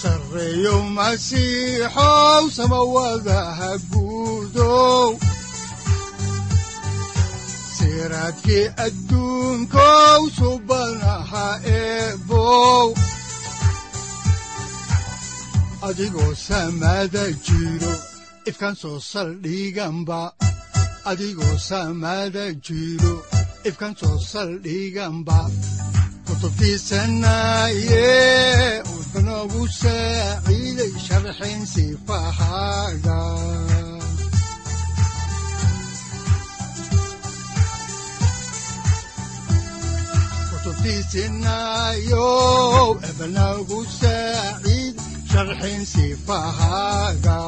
sareyow masiixow samawadaha guudow siraadkii adduunkow subanaha eebow adigoo samada jiro ifkaan soo saldhiganba adigoo samada jiro ifkaan soo saldhiganba kutubtiisanaye sifahaaga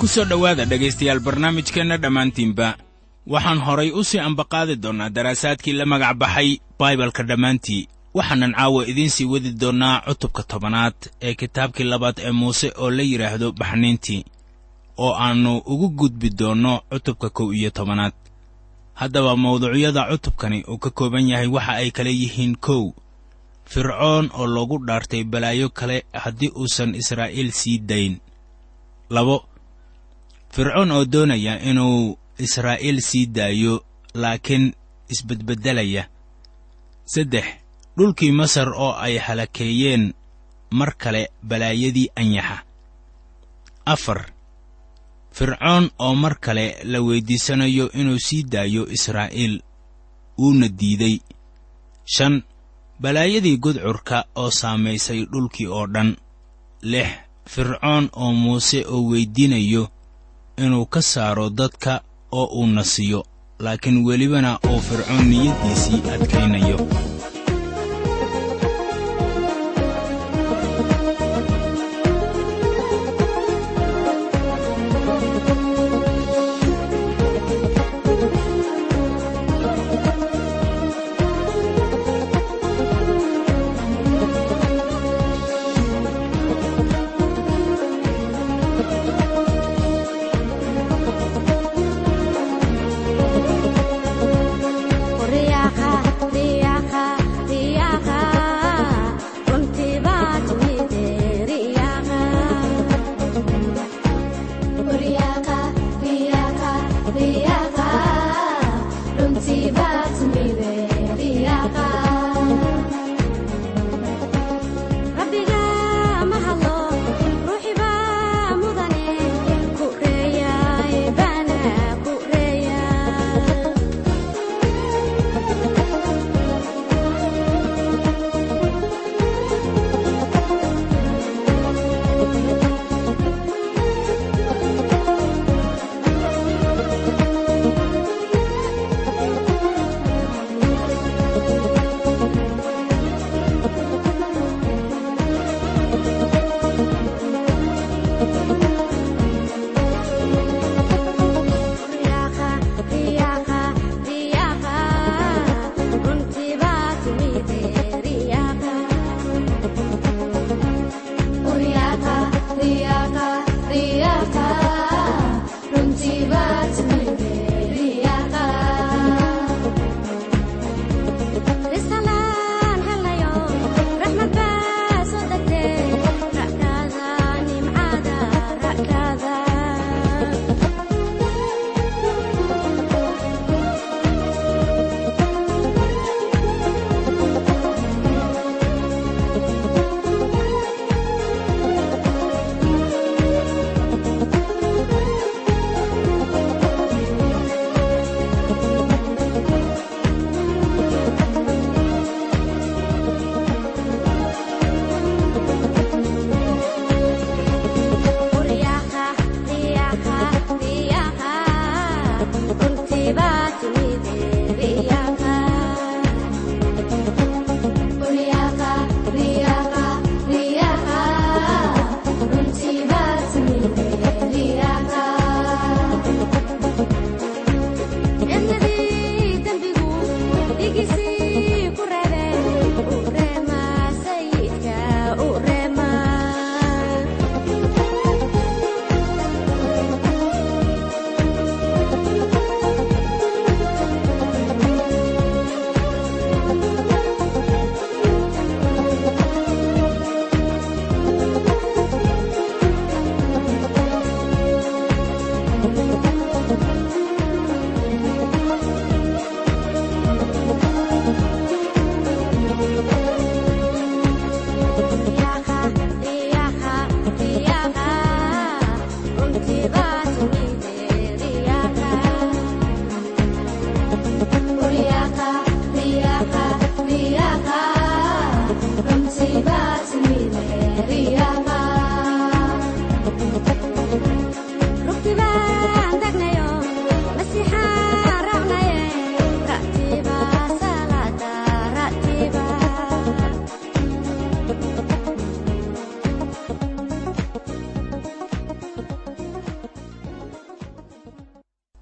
ku soo dhowaada dhegaystayaal barnaamijkeenna dhammaantiinba waxaan horay u sii ambaqaadi doonnaa daraasaadkii la magac baxay baibalka dhammaantii. Waxaanan caawa idiin sii wadi doonnaa cutubka tobanaad ee kitaabkii labaad ee muuse oo la yidhaahdo baxniintii oo aannu ugu gudbi doonno cutubka kow iyo tobanaad. Haddaba mawduucyada cutubkani uu ka kooban yahay waxa ay kala yihiin kow. Fircoon oo loogu dhaartay balaayo kale haddii uusan israa'iil sii dayn. Labo fircoon oo doonaya inuu israa'iil sii daayo laakiin isbedbeddelaya saddex dhulkii masar oo ay halakeeyeen mar kale balaayadii anyaxa. Afar fircoon oo mar kale la weyddiisanayo inuu sii daayo israa'iil wuuna diiday. Shan balaayadii gudcurka oo saamaysay dhulkii oo dhan. Lix fircoon oo muuse oo weyddiinayo inuu ka saaro dadka oo uu nasiyo laakiin welibana uu fircoon niyaddiisii adkaynayo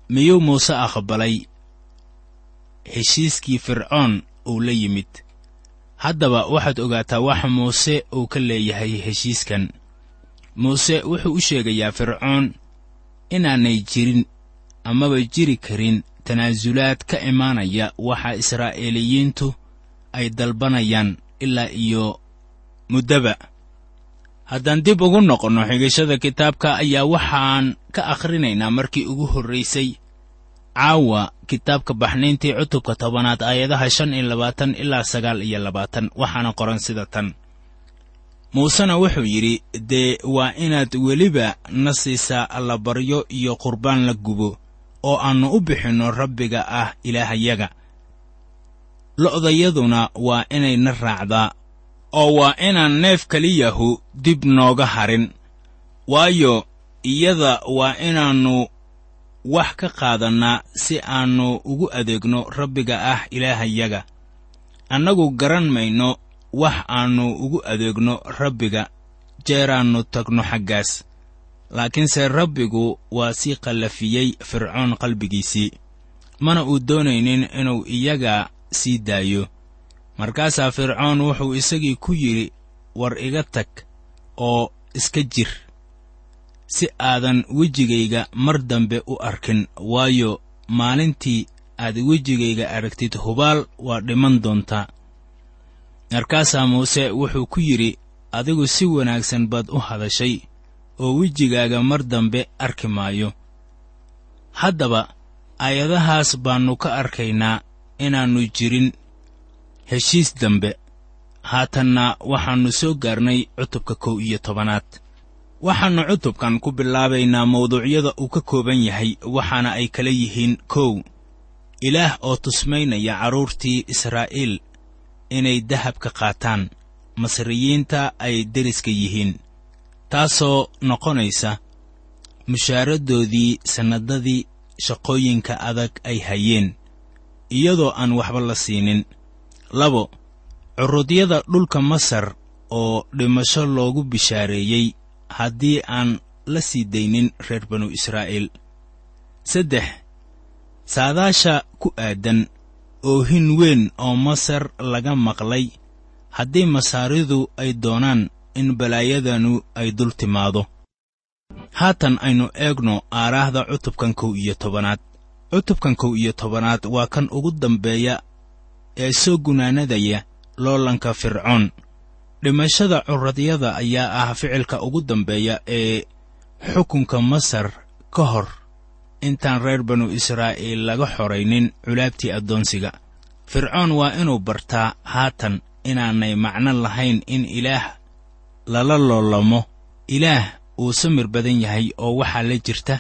miyuu muuse aqbalay? Heshiiskii fircoon uu la yimid. Haddaba waxaad ogaataa waxa muuse uu ka leeyahay heshiiskan. Muuse wuxuu u sheegayaa fircoon inaanay jirin amaba jiri karin tanaasulaad ka imaanaya waxa israa'iiliyiintu ay dalbanayaan ilaa iyo muddaba haddaan dib ugu noqonno xigashada kitaabka ayaa waxaan ka akhrinaynaa markii ugu horraysay caawa kitaabka baxnayntii cutubka tobanaad aayadaha shan iyo labaatan ilaa sagaal iyo labaatan waxaana qoran sida tan. Muusena wuxuu yidhi dee waa inaad weliba na siisaa allabaryo iyo qurbaan la gubo oo aannu u bixinno rabbiga ah ilaahayaga. Lo'dayaduna waa inay na raacdaa oo waa inaan neef keliyahu dib nooga harin. Waayo iyada waa inaannu wax ka qaadannaa si aannu ugu adeegno rabbiga ah ilaahayaga. Annagu garan mayno wax aannu ugu adeegno rabbiga jeeraannu tagno xaggaas. Laakiinse rabbigu waa sii qallafiyey fircoon qalbigiisii. Mana uu doonaynin inuu iyaga sii daayo markaasaa fircoon wuxuu isagii ku yidhi war iga tag oo iska jir si aadan wejigayga mar dambe u arkin waayo maalintii aad wejigayga aragtid hubaal waa dhiman doontaa markaasaa muuse wuxuu ku yidhi adigu si wanaagsan baad u hadashay oo wejigaaga mar dambe arki maayo. Haddaba aayadahaas baannu ka arkaynaa inaannu jirin heshiis dambe haatanna waxaannu soo gaarnay cutubka kow iyo tobanaad. Waxaannu cutubkan ku bilaabaynaa mawduucyada uu ka kooban yahay waxaana ay kala yihiin kow. Ilaah oo tusmaynaya carruurtii israa'iil inay dahabka qaataan masriyiinta ay deriska yihiin. Taasoo noqonaysa mushaaradoodii sannadadii shaqooyinka adag ay hayeen iyadoo aan waxba la siinin labo curudyada dhulka masar oo dhimasho loogu bishaareeyey haddii aan la sii daynin reer banu israa'iil. Saddex saadaasha ku aadan oohin weyn oo masar laga maqlay haddii masaaridu ay doonaan in balaayadanu ay dul timaado. Haatan aynu eegno aaraahda cutubkan kow iyo tobanaad. Cutubkan kow iyo tobanaad waa kan ugu dambeeya ee soo gunaanadaya loolanka fircoon. Dhimashada curadyada ayaa ah ficilka ugu dambeeya ee xukunka masar ka hor. Intaan reer banu israa'iil laga xoraynin culaabtii addoonsiga. Fircoon waa inuu bartaa haatan inaanay macno lahayn in ilaah lala loolamo. Ilaah uu samir badan yahay oo waxaa la jirta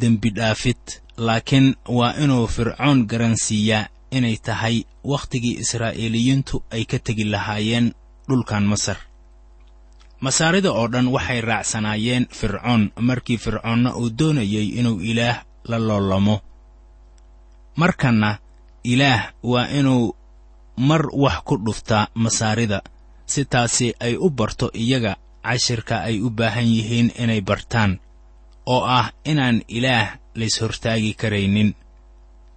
dembidhaafid laakiin waa inuu fircoon garansiiyaa inay tahay wakhtigii israa'iiliyiintu ay ka tegi lahaayeen dhulkan masar. Masaarida oo dhan waxay raacsanaayeen fircoon markii fircoonna uu doonayey inuu ilaah la loolamo markanna ilaah waa inuu mar wax ku dhuftaa masaarida si taasi ay u barto iyaga cashirka ay u baahan yihiin inay bartaan oo ah inaan ilaah layshortaagi karaynin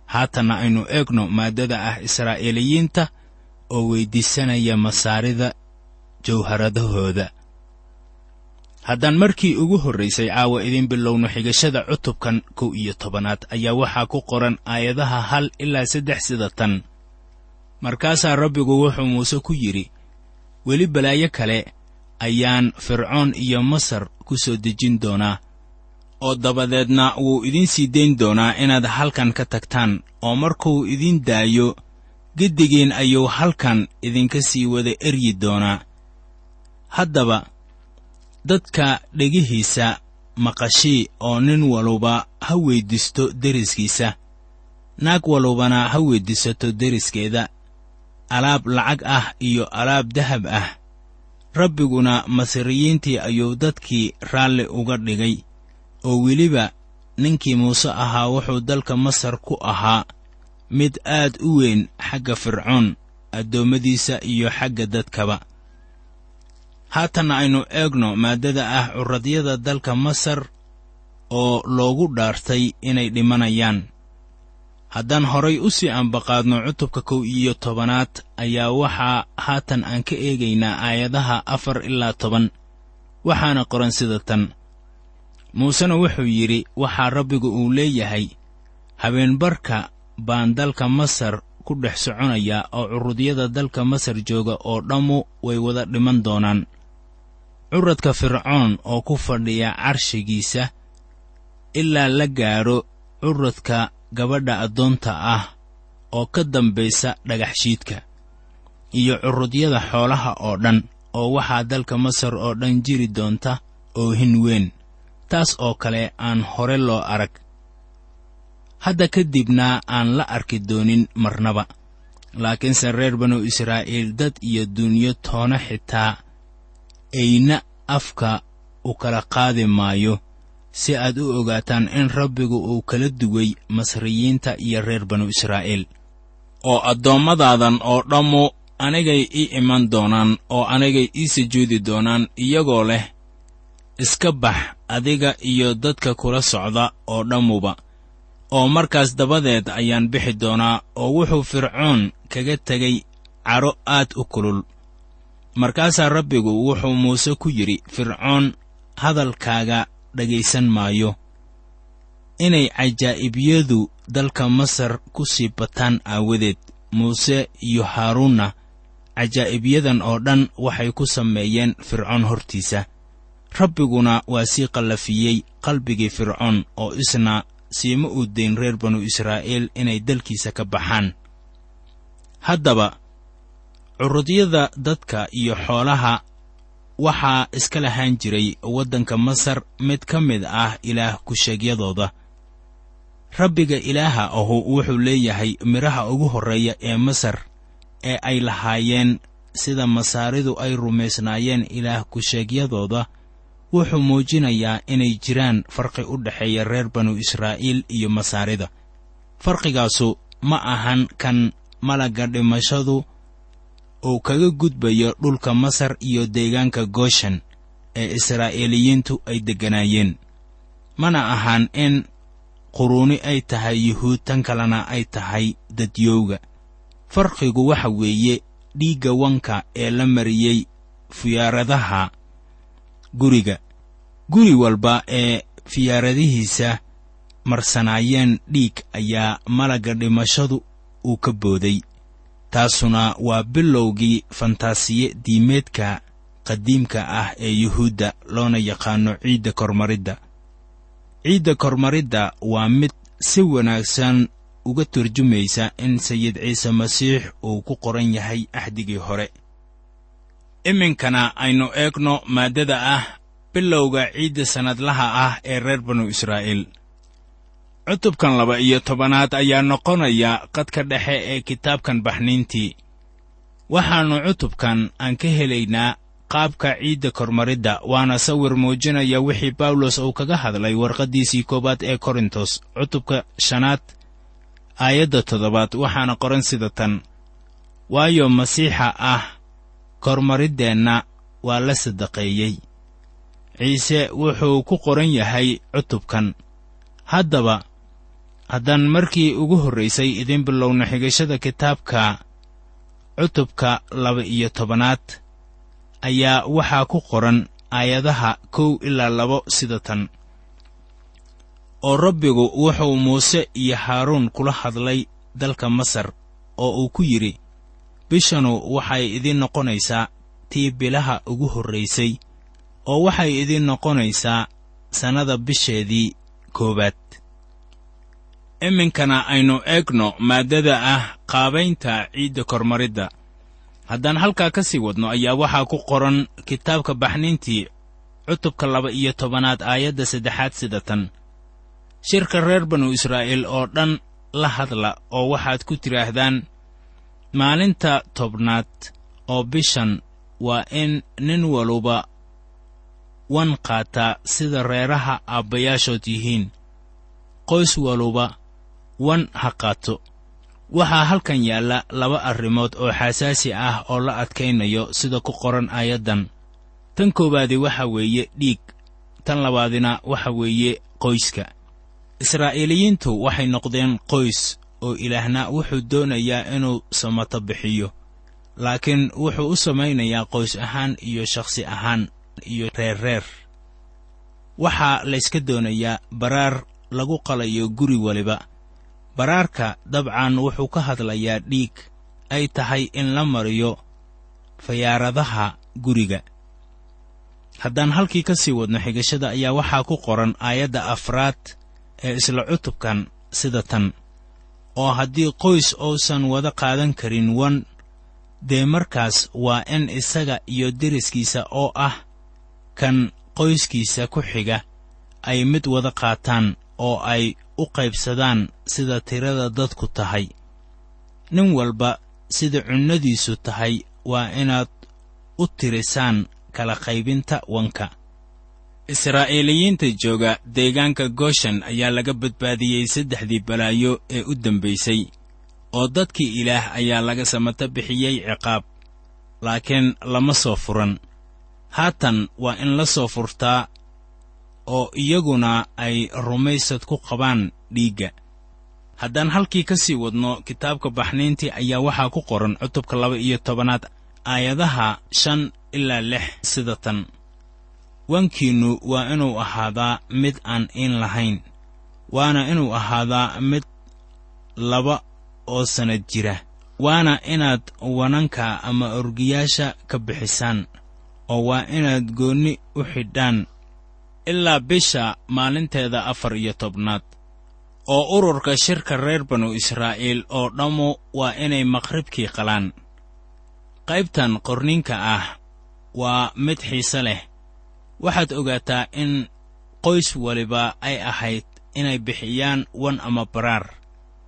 haatanna aynu eegno maaddada ah israa'iiliyiinta oo weyddiisanaya masaarida jawharadahooda. Haddaan markii ugu horraysay caawa idiin bilowno xigashada cutubkan kow iyo tobanaad ayaa waxaa ku qoran aayadaha hal ilaa saddex sida tan. Markaasaa rabbigu wuxuu muuse ku yidhi weli balaayo kale ayaan fircoon iyo masar ku soo dejin doonaa oo dabadeedna wuu idiin sii dayn doonaa inaad halkan ka tagtaan oo markuu idiin daayo geddigiin ayuu halkan idinka sii wada eryi doonaa. Haddaba dadka dhegihiisa maqashii oo nin waluba ha weyddiisto deriskiisa. Naag walubana ha weyddiisato deriskeeda. Alaab lacag ah iyo alaab dahab ah. Rabbiguna masriyiintii ayuu dadkii raalli uga dhigay oo weliba ninkii muuse ahaa wuxuu dalka masar ku ahaa mid aad u weyn xagga fircoon addoommadiisa iyo xagga dadkaba. Haatanna aynu eegno maaddada ah curadyada dalka masar oo loogu dhaartay inay dhimanayaan. Haddaan horay u sii ambaqaadno cutubka kow iyo tobanaad ayaa waxaa haatan aan ka eegaynaa aayadaha afar ilaa toban waxaana qoran sida tan muusena wuxuu yidhi waxaa rabbigu uu leeyahay habeenbarka baan dalka masar ku dhex soconayaa oo curudyada dalka masar jooga oo dhammu way wada dhiman doonaan. Curadka fircoon oo ku fadhiya carshigiisa ilaa la gaadho curadka gabadha addoonta ah oo ka dambaysa dhagaxshiidka iyo curudyada xoolaha oo dhan oo waxaa dalka masar oo dhan jiri doonta oohin weyn taas oo kale aan hore loo arag. Hadda ka dibna aan la arki doonin marnaba. Laakiinse reer banu israa'iil dad iyo dunyo toona xitaa ayna afka u kala qaadi maayo si aad u ogaataan in rabbigu uu kala duway masriyiinta iyo reer banu israa'iil. Oo addoommadadan oo dhammu anigay ii iman doonaan oo anigay ii sujuudi doonaan iyagoo leh iska bax adiga iyo dadka kula socda oo dhammuba oo markaas dabadeed ayaan bixi doonaa oo wuxuu fircoon kaga tegay cadho aad u kulul. Markaasaa rabbigu wuxuu muuse ku yidhi fircoon hadalkaaga dhegaysan maayo. Inay cajaa'ibiyadu dalka masar ku sii bataan aawadeed muuse iyo haaruunna cajaa'ibyadan oo dhan waxay ku sameeyeen fircoon hortiisa rabbiguna waa sii qallafiyey qalbigii fircoon oo isna siima uu dayn reer banu israa'iil inay dalkiisa ka baxaan. Haddaba curudyada dadka iyo xoolaha waxaa iska lahaan jiray waddanka masar mid ka mid ah ilaah ku-sheegyadooda. Rabbiga ilaaha ahu wuxuu leeyahay midhaha ugu horreeya ee masar ee ay lahaayeen sida masaaridu ay rumaysnaayeen ilaah ku-sheegyadooda wuxuu muujinayaa inay jiraan farqi u dhexeeya reer banu israa'iil iyo masaarida. Farqigaasu ma ahan kan malagga dhimashadu uu kaga gudbayo dhulka masar iyo deegaanka gooshan ee israa'iiliyiintu ay degganaayeen mana ahan in quruuni ay tahay yuhuud tan kalena ay tahay dadyowga. Farqigu waxa weeye dhiigga wanka ee la mariyey fiyaaradaha guriga guri walba ee fiyaaradihiisa marsanaayeen dhiig ayaa malagga dhimashadu uu ka booday. Taasuna waa bilowgii fantaasiye diimeedka qadiimka ah ee yuhuudda loona yaqaanno ciidda kormaridda. Ciidda kormaridda waa mid si wanaagsan uga turjumaysa in sayid ciise masiix uu ku qoran yahay axdigii hore. Iminkana aynu eegno maaddada ah bilowga ciidda sannadlaha ah ee reer banu israa'iil. Cutubkan laba iyo tobanaad ayaa noqonaya qadka dhexe ee kitaabkan baxniintii. Waxaannu cutubkan aan ka helaynaa qaabka ciidda kormaridda waana sawir muujinaya wixii bawlos uu kaga hadlay warqaddiisii koowaad ee korintos cutubka shanaad aayadda toddobaad waxaana qoran sida tan waayo masiixa ah kormariddeenna waa la sadaqeeyey ciise wuxuu ku qoran yahay cutubkan. Haddaba haddaan markii ugu horraysay idiin bilowna xigashada kitaabka cutubka laba iyo tobanaad ayaa waxaa ku qoran aayadaha kow ilaa labo sida tan. Oo rabbigu wuxuu muuse iyo haaruun kula hadlay dalka masar oo uu ku yidhi bishanu waxay idiin noqonaysaa tii bilaha ugu horraysay oo waxay idiin noqonaysaa sannada bisheedii koowaad. Iminkana aynu eegno maaddada ah qaabaynta ciidda kormaridda. Haddaan halkaa ka sii wadno ayaa waxaa ku qoran kitaabka baxniintii cutubka laba iyo tobanaad aayadda saddexaad sida tan. Shirka reer banu israa'iil oo dhan la hadla oo waxaad ku tidhaahdaan maalinta tobnaad oo bishan waa in nin waluba wan qaataa sida reeraha aabbayaashood yihiin. Qoys waluba wan ha qaato. Waxaa halkan yaalla laba arrimood oo xasaasi ah oo la adkaynayo sida ku qoran aayaddan. Tan koowaadi waxa weeye dhiig tan labaadina waxa weeye qoyska. Israa'iiliyiintu waxay noqdeen qoys oo ilaahna wuxuu doonayaa inuu samato bixiyo laakiin wuxuu u samaynayaa qoys ahaan iyo shakhsi ahaan iyo reerreer waxaa layska doonayaa baraar lagu qalayo guri waliba. Baraarka dabcan wuxuu ka hadlayaa dhiig ay tahay in la mariyo fayaaradaha guriga. Haddaan halkii ka sii wadno xigashada ayaa waxaa ku qoran aayadda afraad ee isla cutubkan sida tan oo haddii qoys uusan wada qaadan karin wan dee markaas waa in isaga iyo deriskiisa oo ah kan qoyskiisa ku xiga ay mid wada qaataan oo ay u qaybsadaan sida tirada dadku tahay. Nin walba sida cunnadiisu tahay waa inaad u tirisaan kala qaybinta wanka. Israa'iiliyiinta jooga deegaanka gooshan ayaa laga badbaadiyey saddexdii balaayo ee u dambaysay oo dadkii ilaah ayaa laga samato bixiyey ciqaab laakiin lama soo furan haatan waa in la soo furtaa oo iyaguna ay rumaysad ku qabaan dhiigga. Haddaan halkii ka sii wadno kitaabka baxniintii ayaa waxaa ku qoran cutubka laba iyo tobanaad aayadaha shan ilaa lix sida tan. Wankiinnu waa inuu ahaadaa mid aan iin lahayn waana inuu ahaadaa mid laba oo sannad jira waana inaad wananka ama orgiyaasha ka bixisaan oo waa inaad goonni u xidhaan ilaa bisha maalinteeda afar iyo tobnaad. Oo ururka shirka reer banu israa'iil oo dhammu waa inay maqribkii qalaan. Qaybtan qorninka ah waa mid xiise leh. Waxaad ogaataa in qoys waliba ay ahayd inay bixiyaan wan ama baraar.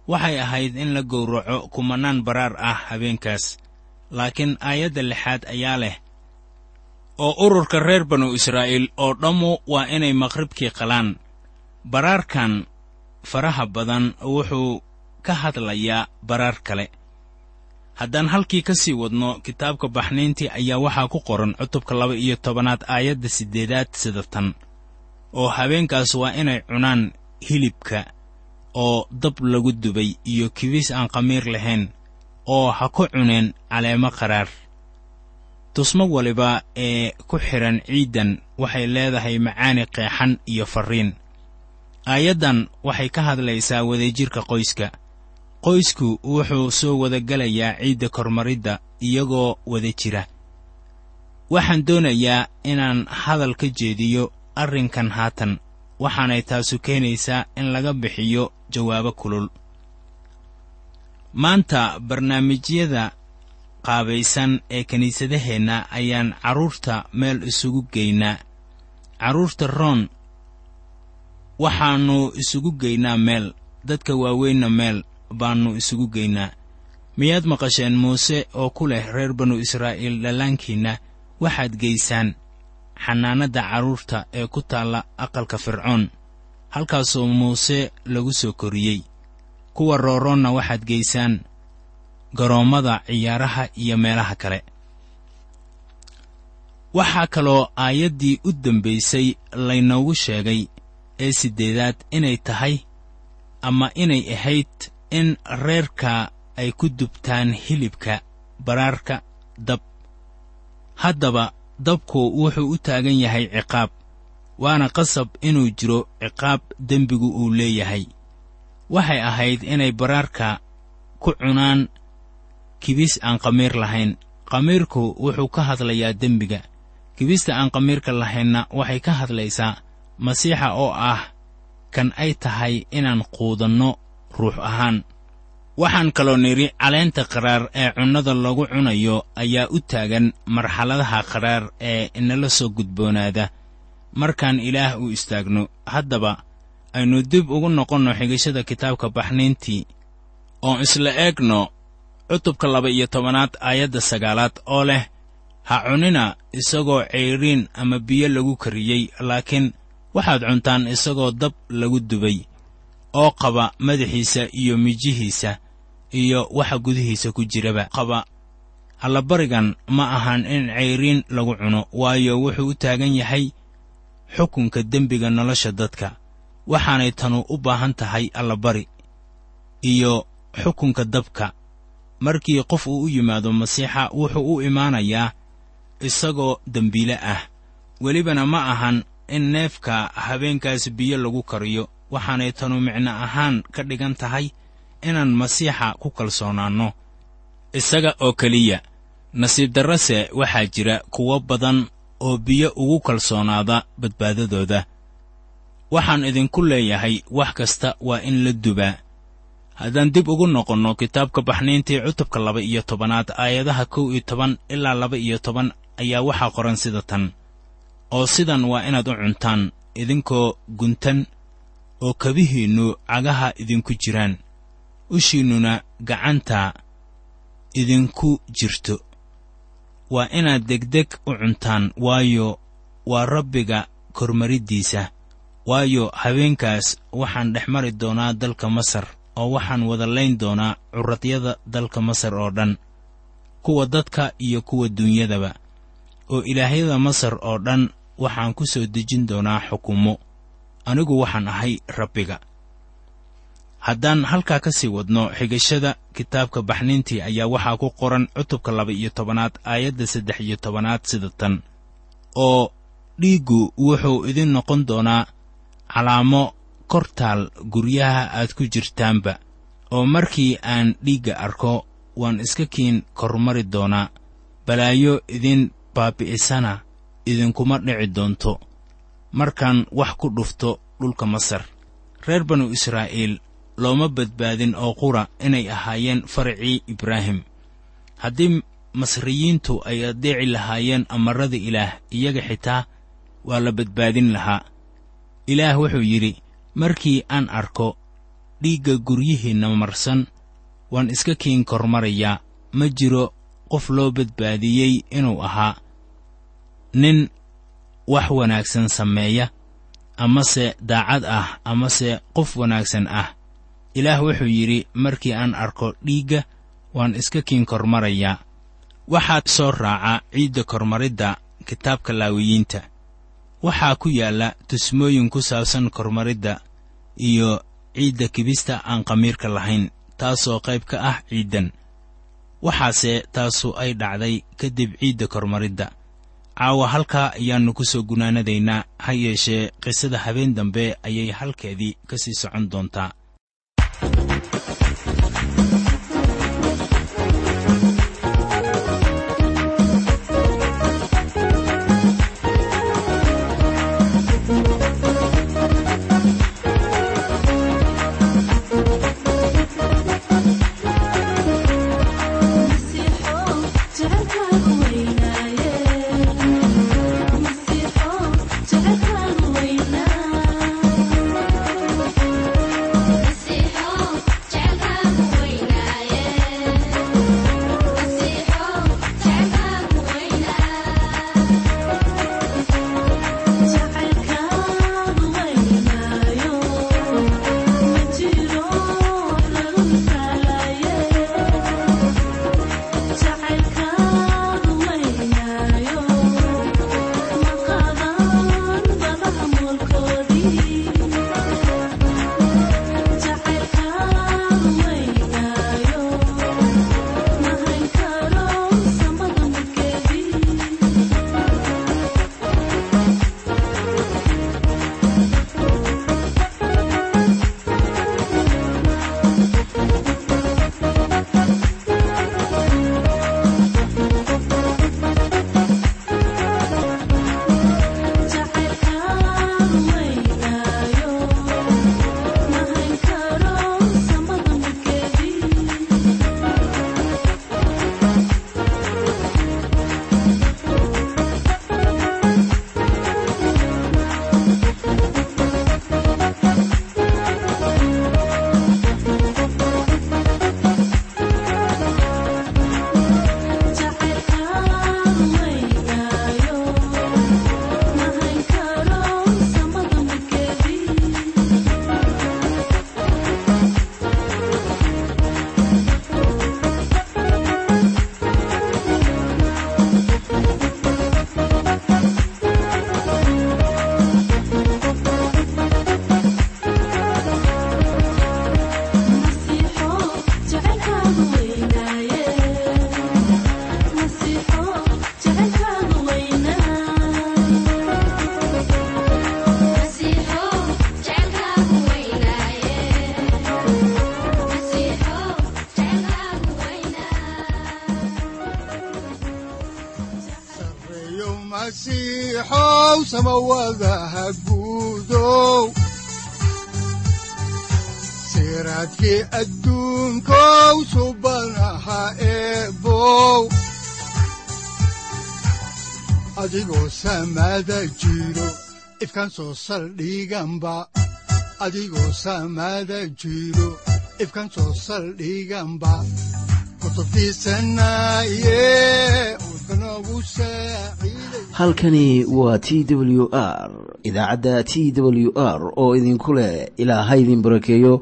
Waxay ahayd in la gowraco kumannaan baraar ah habeenkaas laakiin aayadda lixaad ayaa leh oo ururka reer banu israa'iil oo dhammu waa inay maqribkii qalaan. Baraarkan faraha badan wuxuu ka hadlayaa baraar kale. Haddaan halkii ka sii wadno kitaabka baxniintii ayaa waxaa ku qoran cutubka laba iyo tobanaad aayadda siddeedaad sida tan oo habeenkaas waa inay cunaan hilibka oo dab lagu dubay iyo kibis aan khamiir lahayn oo ha ku cuneen caleemo qaraar tusmo waliba ee ku xidhan ciiddan waxay leedahay macaani qeexan iyo farriin aayaddan waxay ka hadlaysaa wadajirka qoyska. Qoysku wuxuu soo wada gelayaa ciidda kormaridda iyagoo wada jira. Waxaan doonayaa inaan hadal ka jeediyo arrinkan haatan waxaanay taasu keenaysaa in laga bixiyo jawaabo kulul. Maanta barnaamijyada qaabaysan ee kiniisadaheenna ayaan carruurta meel isugu geynaa. Carruurta roon waxaannu isugu geynaa meel. Dadka waaweynna meel baannu isugu geynaa. Miyaad maqasheen muuse oo ku leh reer banu israa'iil dhallaankiinna? Waxaad geysaan xanaanadda carruurta ee ku taalla aqalka fircoon. Halkaasoo muuse lagu soo koriyey. Kuwa rooroonna waxaad geysaan garoommada ciyaaraha iyo meelaha kale. Waxaa kaloo aayaddii u dambaysay laynoogu sheegay ee siddeedaad inay tahay ama inay ahayd in reerka ay ku dubtaan hilibka baraarka dab. Haddaba dabku wuxuu u taagan yahay ciqaab waana qasab inuu jiro ciqaab dembigu uu leeyahay. Waxay ahayd inay baraarka ku cunaan kibis aan qamiir lahayn. Qamiirku wuxuu ka hadlayaa dembiga. Kibista aan qamiirka lahaynna waxay ka hadlaysaa masiixa oo ah kan ay tahay inaan quudanno ruux ahaan. Waxaan kaloo nidhi caleenta qaraar ee cunnada lagu cunayo ayaa u taagan marxaladaha qaraar ee inala soo gudboonaada. Markaan ilaah u istaagno haddaba aynu dib ugu noqonno xigashada kitaabka baxniintii oon isla eegno cutubka laba iyo tobanaad aayadda sagaalaad oo leh ha cunina isagoo ceyriin ama biyo lagu kariyey laakiin waxaad cuntaan isagoo dab lagu dubay oo qaba madaxiisa iyo mijihiisa iyo waxa gudihiisa ku jiraba. Qaba allabarigan ma ahan in ceyriin lagu cuno waayo wuxuu u taagan yahay xukunka dembiga nolosha dadka. Waxaanay tanu u baahan tahay allabari iyo xukunka dabka markii qof uu u yimaado masiixa wuxuu u imaanayaa isagoo dembiile ah. Welibana ma ahan in neefka habeenkaas biyo lagu kariyo. Waxaanay tanu micno ahaan ka dhigan tahay inaan masiixa ku kalsoonaanno. Isaga oo keliya nasiib darrase waxaa jira kuwo badan oo biyo ugu kalsoonaada badbaadadooda. Waxaan idinku leeyahay wax kasta waa in la dubaa haddaan dib ugu noqonno kitaabka baxniintii cutubka laba iyo tobanaad aayadaha kow iyo toban ilaa laba iyo toban ayaa waxaa qoran sida tan. Oo sidan waa inaad u cuntaan idinkoo guntan oo kabihiinnu cagaha idinku jiraan. Ushiinnuna gacanta idinku jirto. Waa inaad degdeg u cuntaan waayo waa rabbiga kormariddiisa. Waayo habeenkaas waxaan dhex mari doonaa dalka masar oo waxaan wada layn doonaa curradyada dalka masar oo dhan kuwa dadka iyo kuwa duunyadaba. Oo ilaahyada masar oo dhan waxaan ku soo dejin doonaa xukumo. Anigu waxaan ahay rabbiga. Haddaan halkaa ka sii wadno xigashada kitaabka baxniintii ayaa waxaa ku qoran cutubka laba iyo tobanaad aayadda saddex iyo tobanaad sida tan. Oo dhiiggu wuxuu idin noqon doonaa calaamo kortaal guryaha aad ku jirtaanba. Oo markii aan dhiigga arko waan iska kiin kormari doonaa. Balaayo idin baabi'isana idinkuma dhici doonto. Markaan wax ku dhufto dhulka masar reer banu israa'iil looma badbaadin oo qura inay ahaayeen faracii ibraahim. Haddii masriyiintu ay addeeci lahaayeen amarrada ilaah iyaga xitaa waa la badbaadin lahaa. Ilaah wuxuu yidhi markii aan arko dhiigga guryihiinna marsan waan iska kiin kormarayaa ma jiro qof loo badbaadiyey inuu ahaa nin wax wanaagsan sameeya amase daacad ah amase qof wanaagsan ah. Ilaah wuxuu yidhi markii aan arko dhiigga waan iska kiin kormarayaa. Waxaad soo raaca ciidda kormaridda kitaabka laawiyiinta. Waxaa ku yaalla tusmooyin ku saabsan kormaridda iyo ciidda kibista aan khamiirka lahayn taasoo qayb ka ah ciiddan. Waxaase taasu ay dhacday kadib ciidda kormaridda. Caawa halkaa ayaannu ku soo gunaanadaynaa ha yeeshee qisada habeen dambe ayay halkeedii ka sii socon doontaa siraadkii adduunkow subanaha eebow adigoo samada jiro ifkan soo saldhiganba adigoo samada jiro ifkan soo saldhiganba halkani waa t w r idaacadda t w r oo idinku leh ilaa ha idin barakeeyo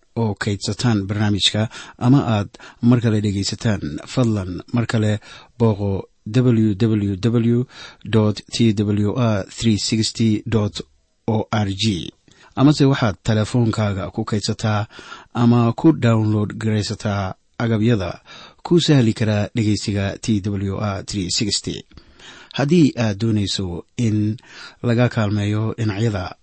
oo kaydsataan barnaamijka ama aad mar kale dhegaysataan fadlan mar kale booqo www t w r o r g amase waxaad teleefoonkaaga ku kaydsataa ama ku download garaysataa agabyada ku sahli karaa dhegeysiga t w r haddii aad doonayso in laga kaalmeeyo dhinacyada